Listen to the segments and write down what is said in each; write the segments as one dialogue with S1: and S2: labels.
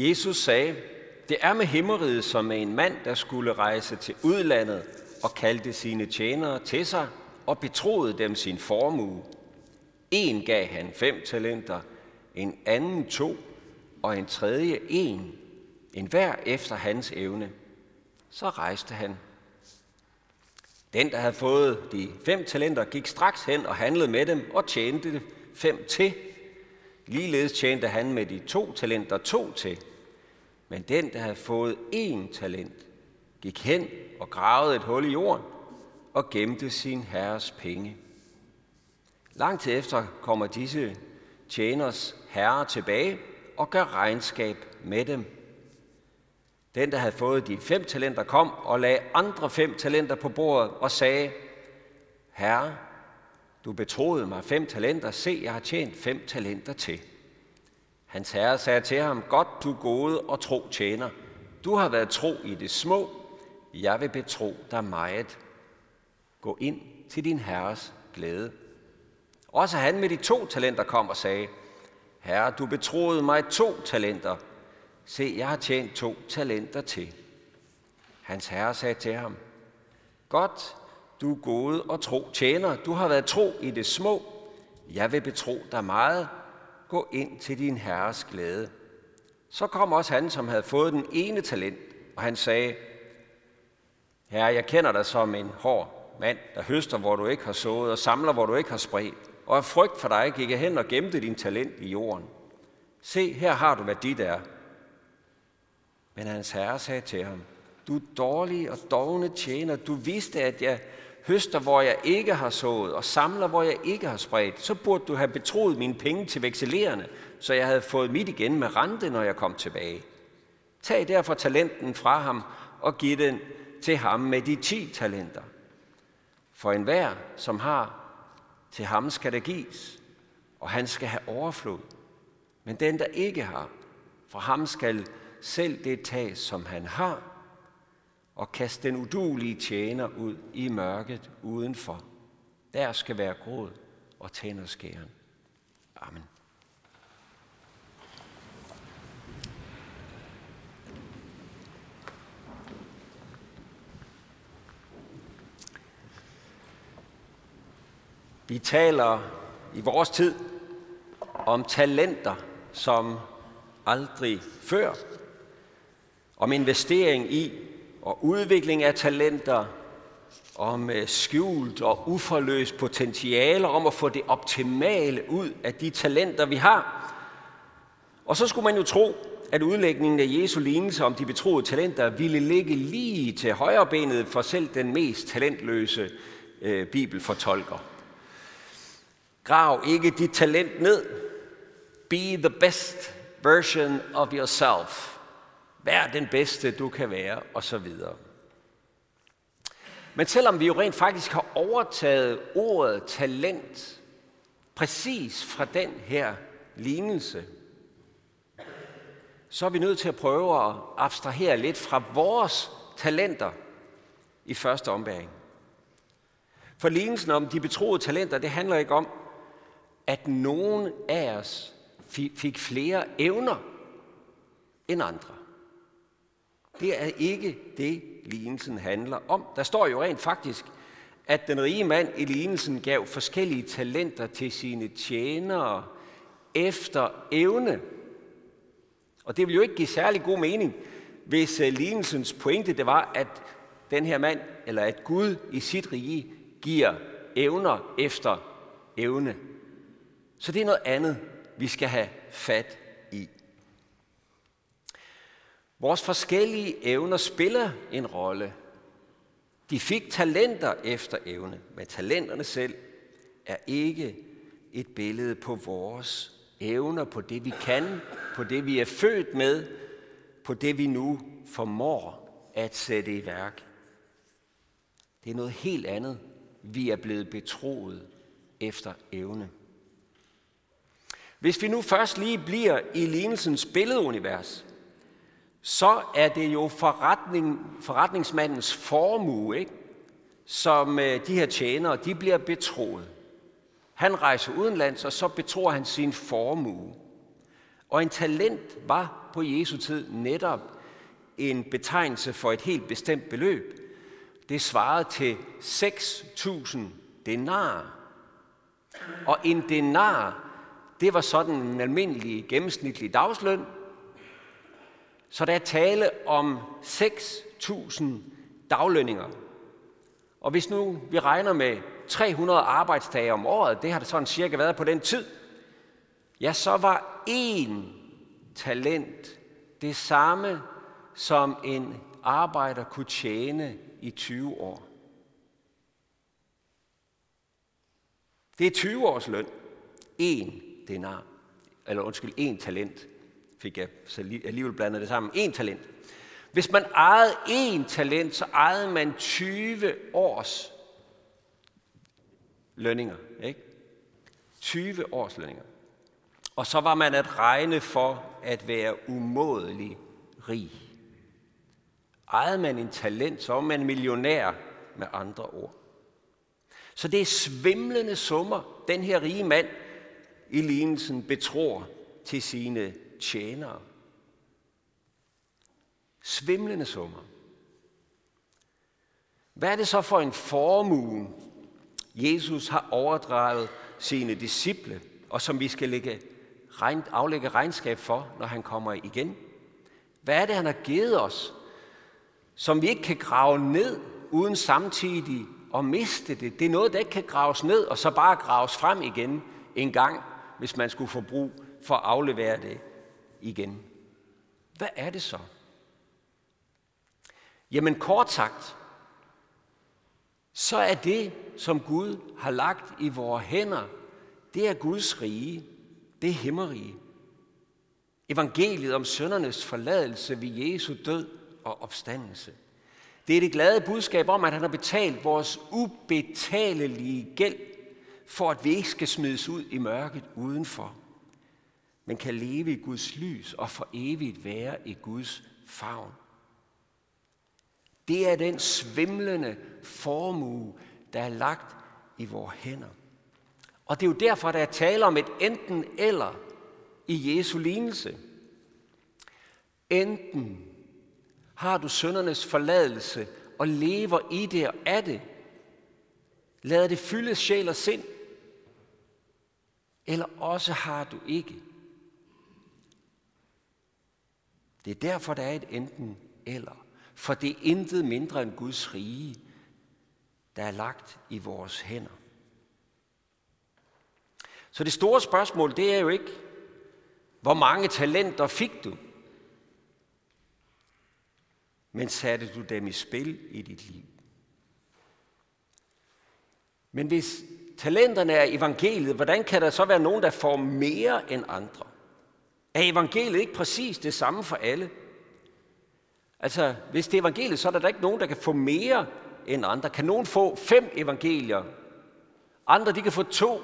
S1: Jesus sagde, det er med himmeriget som med en mand, der skulle rejse til udlandet og kaldte sine tjenere til sig og betroede dem sin formue. En gav han fem talenter, en anden to, og en tredje en, en hver efter hans evne. Så rejste han. Den, der havde fået de fem talenter, gik straks hen og handlede med dem og tjente fem til. Ligeledes tjente han med de to talenter to til. Men den, der havde fået én talent, gik hen og gravede et hul i jorden og gemte sin herres penge. Langt til efter kommer disse tjeners herre tilbage og gør regnskab med dem. Den, der havde fået de fem talenter, kom og lagde andre fem talenter på bordet og sagde, Herre, du betroede mig fem talenter, se, jeg har tjent fem talenter til. Hans herre sagde til ham, godt du gode og tro tjener. Du har været tro i det små, jeg vil betro dig meget. Gå ind til din herres glæde. Også han med de to talenter kom og sagde, Herre, du betroede mig to talenter. Se, jeg har tjent to talenter til. Hans herre sagde til ham, Godt, du gode og tro tjener. Du har været tro i det små. Jeg vil betro dig meget. Gå ind til din herres glæde. Så kom også han, som havde fået den ene talent, og han sagde, Herre, jeg kender dig som en hård mand, der høster, hvor du ikke har sået, og samler, hvor du ikke har spredt. Og af frygt for dig gik jeg hen og gemte din talent i jorden. Se, her har du, hvad dit er. Men hans herre sagde til ham, du dårlige og dogne tjener, du vidste, at jeg høster, hvor jeg ikke har sået, og samler, hvor jeg ikke har spredt, så burde du have betroet mine penge til vekselerende, så jeg havde fået mit igen med rente, når jeg kom tilbage. Tag derfor talenten fra ham og giv den til ham med de ti talenter. For enhver, som har, til ham skal der gives, og han skal have overflod. Men den, der ikke har, for ham skal selv det tages, som han har, og kast den udulige tjener ud i mørket udenfor. Der skal være gråd og tænderskæren. Amen. Vi taler i vores tid om talenter som aldrig før. Om investering i og udvikling af talenter, om skjult og uforløst potentiale, om at få det optimale ud af de talenter, vi har. Og så skulle man jo tro, at udlægningen af Jesu lignelse om de betroede talenter ville ligge lige til højre benet for selv den mest talentløse øh, bibelfortolker. Grav ikke dit talent ned. Be the best version of yourself. Vær den bedste, du kan være, og så videre. Men selvom vi jo rent faktisk har overtaget ordet talent præcis fra den her lignelse, så er vi nødt til at prøve at abstrahere lidt fra vores talenter i første ombæring. For lignelsen om de betroede talenter, det handler ikke om, at nogen af os fik flere evner end andre. Det er ikke det, lignelsen handler om. Der står jo rent faktisk, at den rige mand i lignelsen gav forskellige talenter til sine tjenere efter evne. Og det vil jo ikke give særlig god mening, hvis øh, lignelsens pointe det var, at den her mand, eller at Gud i sit rige, giver evner efter evne. Så det er noget andet, vi skal have fat i. Vores forskellige evner spiller en rolle. De fik talenter efter evne, men talenterne selv er ikke et billede på vores evner, på det vi kan, på det vi er født med, på det vi nu formår at sætte i værk. Det er noget helt andet, vi er blevet betroet efter evne. Hvis vi nu først lige bliver i lignelsens billedunivers, så er det jo forretning, forretningsmandens formue, ikke? som øh, de her tjenere, de bliver betroet. Han rejser udenlands, og så betror han sin formue. Og en talent var på Jesu tid netop en betegnelse for et helt bestemt beløb. Det svarede til 6.000 denar. Og en denar, det var sådan en almindelig gennemsnitlig dagsløn. Så der er tale om 6.000 daglønninger. Og hvis nu vi regner med 300 arbejdsdage om året, det har det sådan cirka været på den tid, ja, så var én talent det samme, som en arbejder kunne tjene i 20 år. Det er 20 års løn. En denar. Eller undskyld, en talent. Fik jeg så alligevel blandet det sammen. En talent. Hvis man ejede en talent, så ejede man 20 års lønninger. Ikke? 20 års lønninger. Og så var man at regne for at være umådelig rig. Ejede man en talent, så var man millionær med andre ord. Så det er svimlende summer, den her rige mand i lignelsen betror til sine tjenere. Svimlende summer. Hvad er det så for en formue, Jesus har overdraget sine disciple, og som vi skal lægge, aflægge regnskab for, når han kommer igen? Hvad er det, han har givet os, som vi ikke kan grave ned, uden samtidig at miste det? Det er noget, der ikke kan graves ned, og så bare graves frem igen en gang, hvis man skulle få brug for at aflevere det igen. Hvad er det så? Jamen kort sagt, så er det, som Gud har lagt i vores hænder, det er Guds rige. Det er himmerige. Evangeliet om søndernes forladelse ved Jesu død og opstandelse. Det er det glade budskab om, at han har betalt vores ubetalelige gæld, for at vi ikke skal smides ud i mørket udenfor, men kan leve i Guds lys og for evigt være i Guds favn. Det er den svimlende formue, der er lagt i vores hænder. Og det er jo derfor, der er tale om et enten eller i Jesu lignelse. Enten har du søndernes forladelse og lever i det og af det. Lad det fylde sjæl og sind. Eller også har du ikke. Det er derfor, der er et enten eller. For det er intet mindre end Guds rige, der er lagt i vores hænder. Så det store spørgsmål, det er jo ikke, hvor mange talenter fik du? Men satte du dem i spil i dit liv? Men hvis talenterne er evangeliet, hvordan kan der så være nogen, der får mere end andre? Er evangeliet ikke præcis det samme for alle? Altså, hvis det er evangeliet, så er der da ikke nogen, der kan få mere end andre. Kan nogen få fem evangelier? Andre, de kan få to.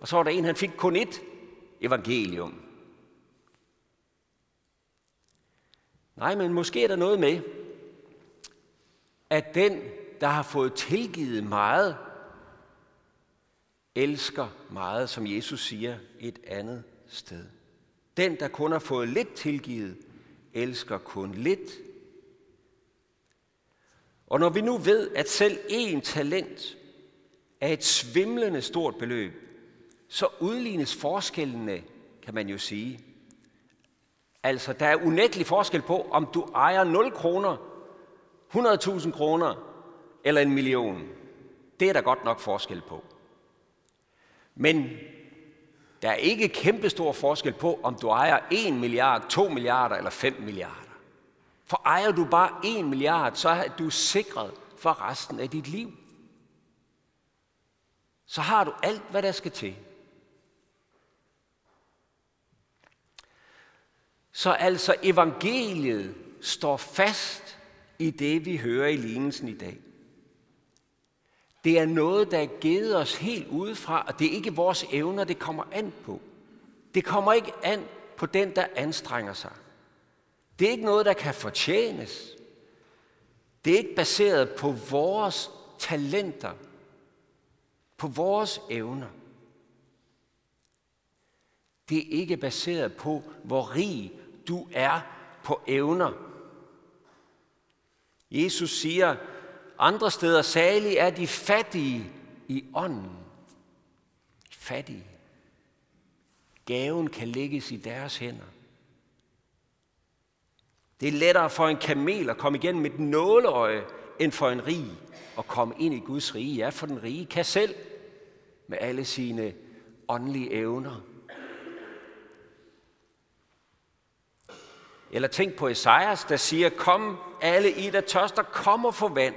S1: Og så var der en, han fik kun ét evangelium. Nej, men måske er der noget med, at den, der har fået tilgivet meget, elsker meget, som Jesus siger et andet sted. Den, der kun har fået lidt tilgivet, elsker kun lidt. Og når vi nu ved, at selv én talent er et svimlende stort beløb, så udlignes forskellene, kan man jo sige. Altså, der er unægtelig forskel på, om du ejer 0 kroner, 100.000 kroner eller en million. Det er der godt nok forskel på. Men der er ikke kæmpestor forskel på, om du ejer 1 milliard, 2 milliarder eller 5 milliarder. For ejer du bare 1 milliard, så er du sikret for resten af dit liv. Så har du alt, hvad der skal til. Så altså evangeliet står fast i det, vi hører i lignelsen i dag. Det er noget, der er givet os helt udefra, og det er ikke vores evner, det kommer an på. Det kommer ikke an på den, der anstrenger sig. Det er ikke noget, der kan fortjenes. Det er ikke baseret på vores talenter, på vores evner. Det er ikke baseret på, hvor rig du er på evner. Jesus siger andre steder, salig er de fattige i ånden. Fattige. Gaven kan lægges i deres hænder. Det er lettere for en kamel at komme igennem med et nåleøje, end for en rig at komme ind i Guds rige. Ja, for den rige kan selv med alle sine åndelige evner. Eller tænk på Esajas, der siger, kom alle I, der tørster, kom og få vand.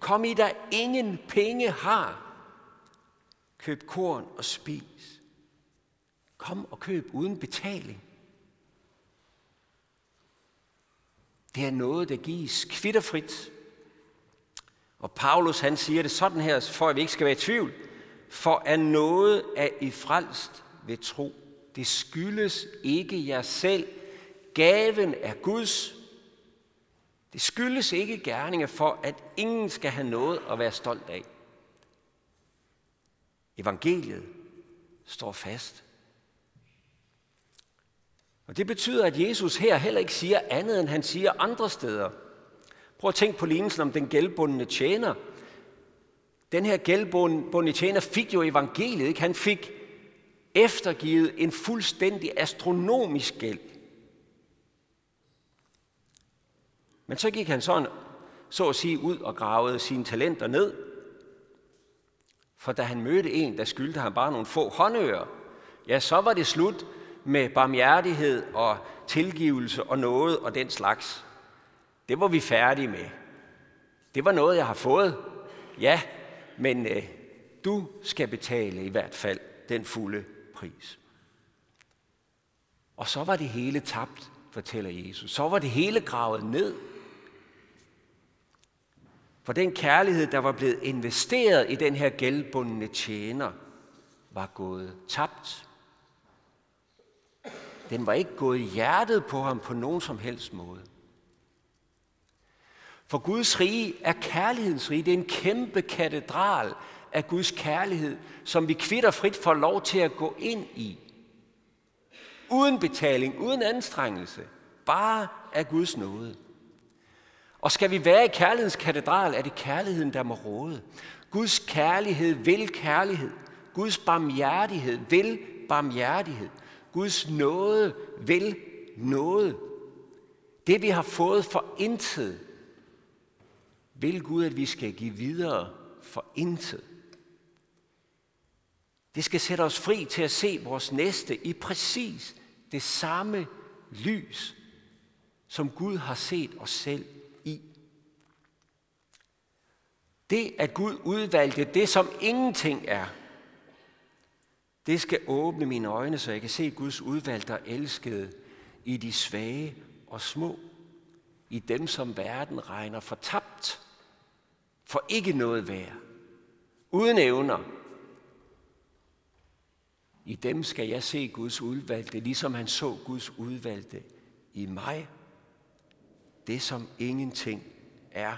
S1: Kom I, der ingen penge har. Køb korn og spis. Kom og køb uden betaling. Det er noget, der gives kvitterfrit. Og Paulus han siger det sådan her, for at vi ikke skal være i tvivl. For at noget er I frelst ved tro. Det skyldes ikke jer selv. Gaven er Guds. Det skyldes ikke gerninger for, at ingen skal have noget at være stolt af. Evangeliet står fast. Og det betyder, at Jesus her heller ikke siger andet, end han siger andre steder. Prøv at tænke på lignelsen om den gældbundne tjener. Den her gældbundne tjener fik jo evangeliet, ikke? Han fik eftergivet en fuldstændig astronomisk gæld. Men så gik han sådan, så at sige, ud og gravede sine talenter ned. For da han mødte en, der skyldte ham bare nogle få håndører, ja, så var det slut med barmhjertighed og tilgivelse og noget og den slags. Det var vi færdige med. Det var noget, jeg har fået. Ja, men øh, du skal betale i hvert fald den fulde pris. Og så var det hele tabt, fortæller Jesus. Så var det hele gravet ned. For den kærlighed, der var blevet investeret i den her gældbundne tjener, var gået tabt. Den var ikke gået i hjertet på ham på nogen som helst måde. For Guds rige er kærlighedens rige. Det er en kæmpe katedral af Guds kærlighed, som vi kvitter frit får lov til at gå ind i. Uden betaling, uden anstrengelse. Bare af Guds nåde. Og skal vi være i kærlighedens katedral, er det kærligheden, der må råde. Guds kærlighed vil kærlighed. Guds barmhjertighed vil barmhjertighed. Guds nåde vil nåde. Det vi har fået for intet, vil Gud, at vi skal give videre for intet. Det skal sætte os fri til at se vores næste i præcis det samme lys, som Gud har set os selv i. Det, at Gud udvalgte det, som ingenting er, det skal åbne mine øjne, så jeg kan se Guds udvalgte og elskede i de svage og små, i dem, som verden regner for tabt, for ikke noget værd, uden evner. I dem skal jeg se Guds udvalgte, ligesom han så Guds udvalgte i mig. Det, som ingenting er.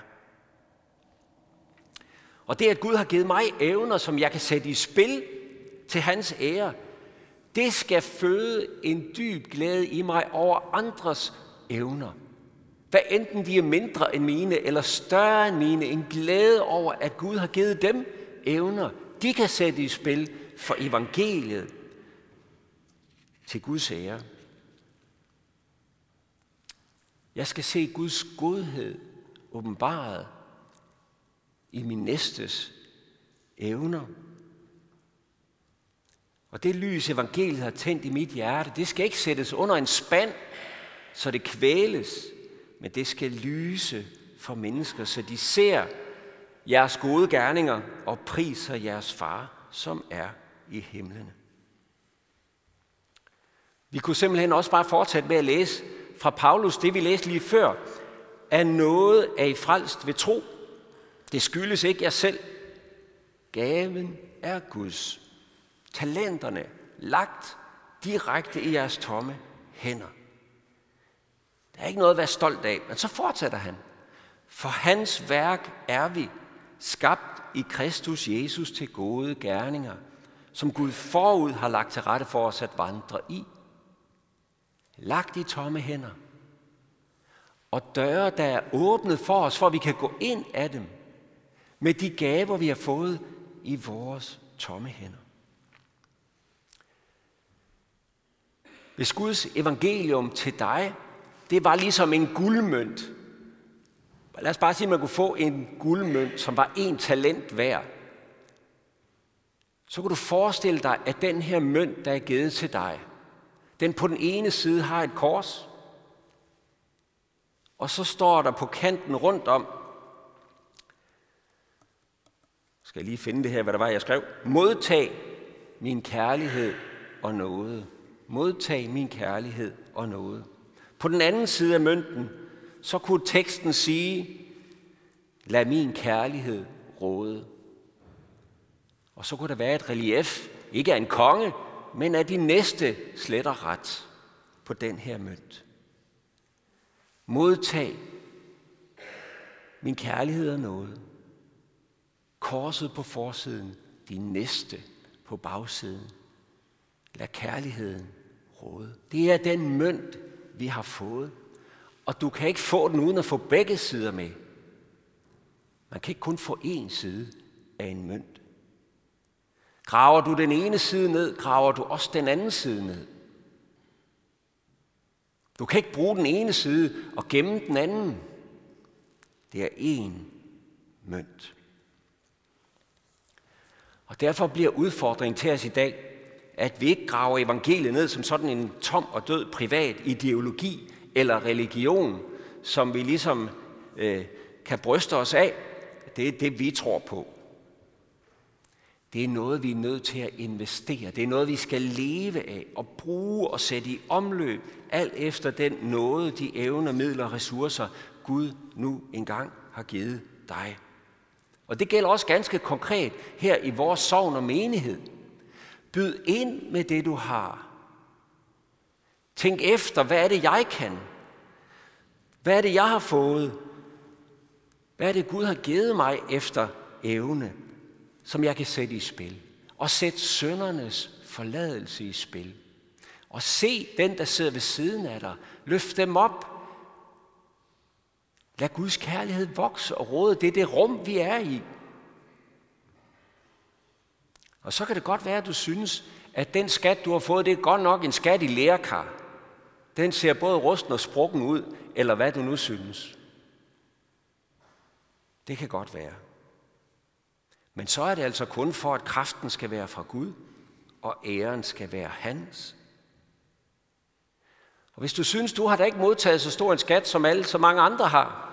S1: Og det, at Gud har givet mig evner, som jeg kan sætte i spil til hans ære, det skal føde en dyb glæde i mig over andres evner. Hvad enten de er mindre end mine eller større end mine, en glæde over, at Gud har givet dem evner, de kan sætte i spil for evangeliet til Guds ære. Jeg skal se Guds godhed åbenbaret i min næstes evner. Og det lys, evangeliet har tændt i mit hjerte, det skal ikke sættes under en spand, så det kvæles, men det skal lyse for mennesker, så de ser jeres gode gerninger og priser jeres far, som er i himlen. Vi kunne simpelthen også bare fortsætte med at læse fra Paulus, det vi læste lige før, at noget er I frelst ved tro. Det skyldes ikke jer selv. Gaven er Guds talenterne lagt direkte i jeres tomme hænder. Der er ikke noget at være stolt af, men så fortsætter han. For hans værk er vi skabt i Kristus Jesus til gode gerninger, som Gud forud har lagt til rette for os at vandre i. Lagt i tomme hænder. Og døre, der er åbnet for os, for at vi kan gå ind af dem med de gaver, vi har fået i vores tomme hænder. Hvis Guds evangelium til dig, det var ligesom en guldmønt. Lad os bare sige, at man kunne få en guldmønt, som var en talent værd. Så kunne du forestille dig, at den her mønt, der er givet til dig, den på den ene side har et kors, og så står der på kanten rundt om, skal jeg lige finde det her, hvad der var, jeg skrev. Modtag min kærlighed og noget. Modtag min kærlighed og noget. På den anden side af mønten, så kunne teksten sige, lad min kærlighed råde. Og så kunne der være et relief, ikke af en konge, men af de næste sletter ret på den her mønt. Modtag min kærlighed og noget. Korset på forsiden, din næste på bagsiden. Lad kærligheden råde. Det er den mønt, vi har fået. Og du kan ikke få den uden at få begge sider med. Man kan ikke kun få én side af en mønt. Graver du den ene side ned, graver du også den anden side ned. Du kan ikke bruge den ene side og gemme den anden. Det er én mønt. Og derfor bliver udfordringen til os i dag, at vi ikke graver evangeliet ned som sådan en tom og død privat ideologi eller religion, som vi ligesom øh, kan bryste os af. Det er det, vi tror på. Det er noget, vi er nødt til at investere. Det er noget, vi skal leve af og bruge og sætte i omløb, alt efter den nåde, de evner, midler og ressourcer, Gud nu engang har givet dig. Og det gælder også ganske konkret her i vores sovn og menighed. Byd ind med det, du har. Tænk efter, hvad er det, jeg kan? Hvad er det, jeg har fået? Hvad er det, Gud har givet mig efter evne, som jeg kan sætte i spil? Og sæt søndernes forladelse i spil. Og se den, der sidder ved siden af dig. Løft dem op. Lad Guds kærlighed vokse og råde. Det er det rum, vi er i. Og så kan det godt være, at du synes, at den skat, du har fået, det er godt nok en skat i lærkar. Den ser både rusten og sprukken ud, eller hvad du nu synes. Det kan godt være. Men så er det altså kun for, at kraften skal være fra Gud, og æren skal være hans. Og hvis du synes, du har da ikke modtaget så stor en skat, som alle så mange andre har,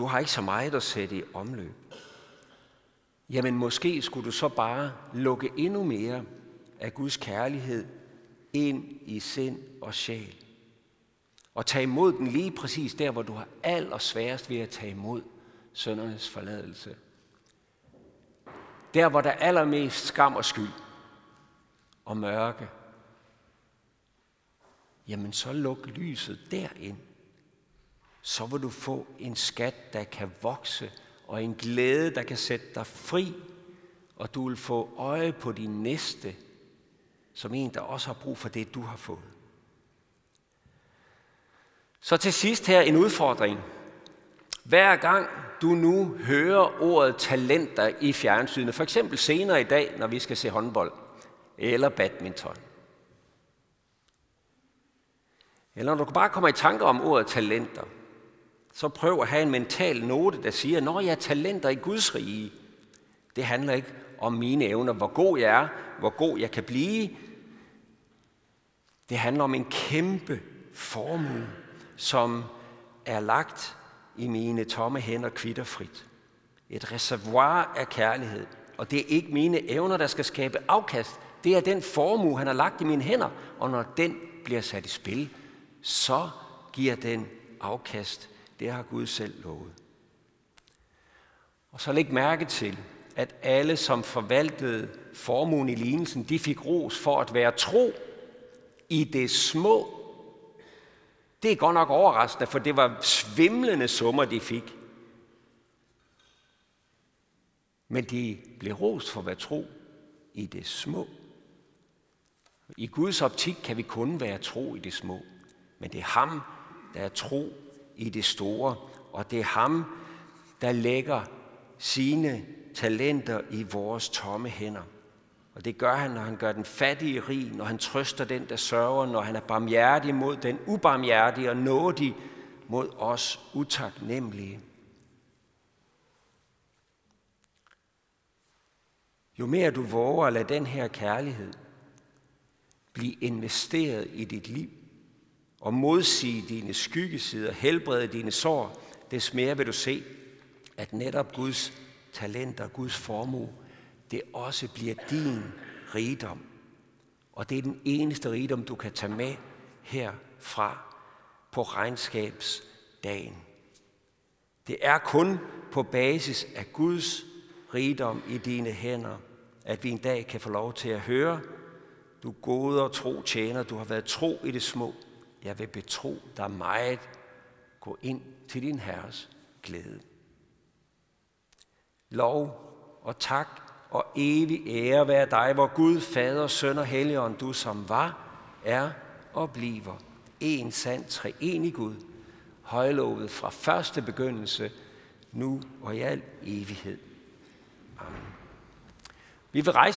S1: du har ikke så meget at sætte i omløb, jamen måske skulle du så bare lukke endnu mere af Guds kærlighed ind i sind og sjæl. Og tage imod den lige præcis der, hvor du har allersværest ved at tage imod søndernes forladelse. Der, hvor der er allermest skam og skyld og mørke. Jamen, så luk lyset derind. Så vil du få en skat, der kan vokse og en glæde, der kan sætte dig fri, og du vil få øje på din næste, som en, der også har brug for det, du har fået. Så til sidst her en udfordring. Hver gang du nu hører ordet talenter i fjernsynet, for eksempel senere i dag, når vi skal se håndbold eller badminton, eller når du bare kommer i tanke om ordet talenter, så prøv at have en mental note, der siger, når jeg er talenter i Guds rige, det handler ikke om mine evner, hvor god jeg er, hvor god jeg kan blive. Det handler om en kæmpe formue, som er lagt i mine tomme hænder kvitterfrit. Et reservoir af kærlighed. Og det er ikke mine evner, der skal skabe afkast. Det er den formue, han har lagt i mine hænder. Og når den bliver sat i spil, så giver den afkast det har Gud selv lovet. Og så læg mærke til, at alle, som forvaltede formuen i lignelsen, de fik ros for at være tro i det små. Det er godt nok overraskende, for det var svimlende summer, de fik. Men de blev rost for at være tro i det små. I Guds optik kan vi kun være tro i det små. Men det er ham, der er tro i det store. Og det er ham, der lægger sine talenter i vores tomme hænder. Og det gør han, når han gør den fattige rig, når han trøster den, der sørger, når han er barmhjertig mod den ubarmhjertige og nådig mod os utaknemmelige. Jo mere du våger at lade den her kærlighed blive investeret i dit liv, og modsige dine skyggesider, helbrede dine sår, des mere vil du se, at netop Guds talenter, Guds formue, det også bliver din rigdom. Og det er den eneste rigdom, du kan tage med herfra på regnskabsdagen. Det er kun på basis af Guds rigdom i dine hænder, at vi en dag kan få lov til at høre, du gode og tro tjener, du har været tro i det små. Jeg vil betro dig meget. Gå ind til din Herres glæde. Lov og tak og evig ære være dig, hvor Gud, Fader, Søn og Helligånd, du som var, er og bliver en sand treenig Gud, højlovet fra første begyndelse, nu og i al evighed. Amen. Vi vil rejse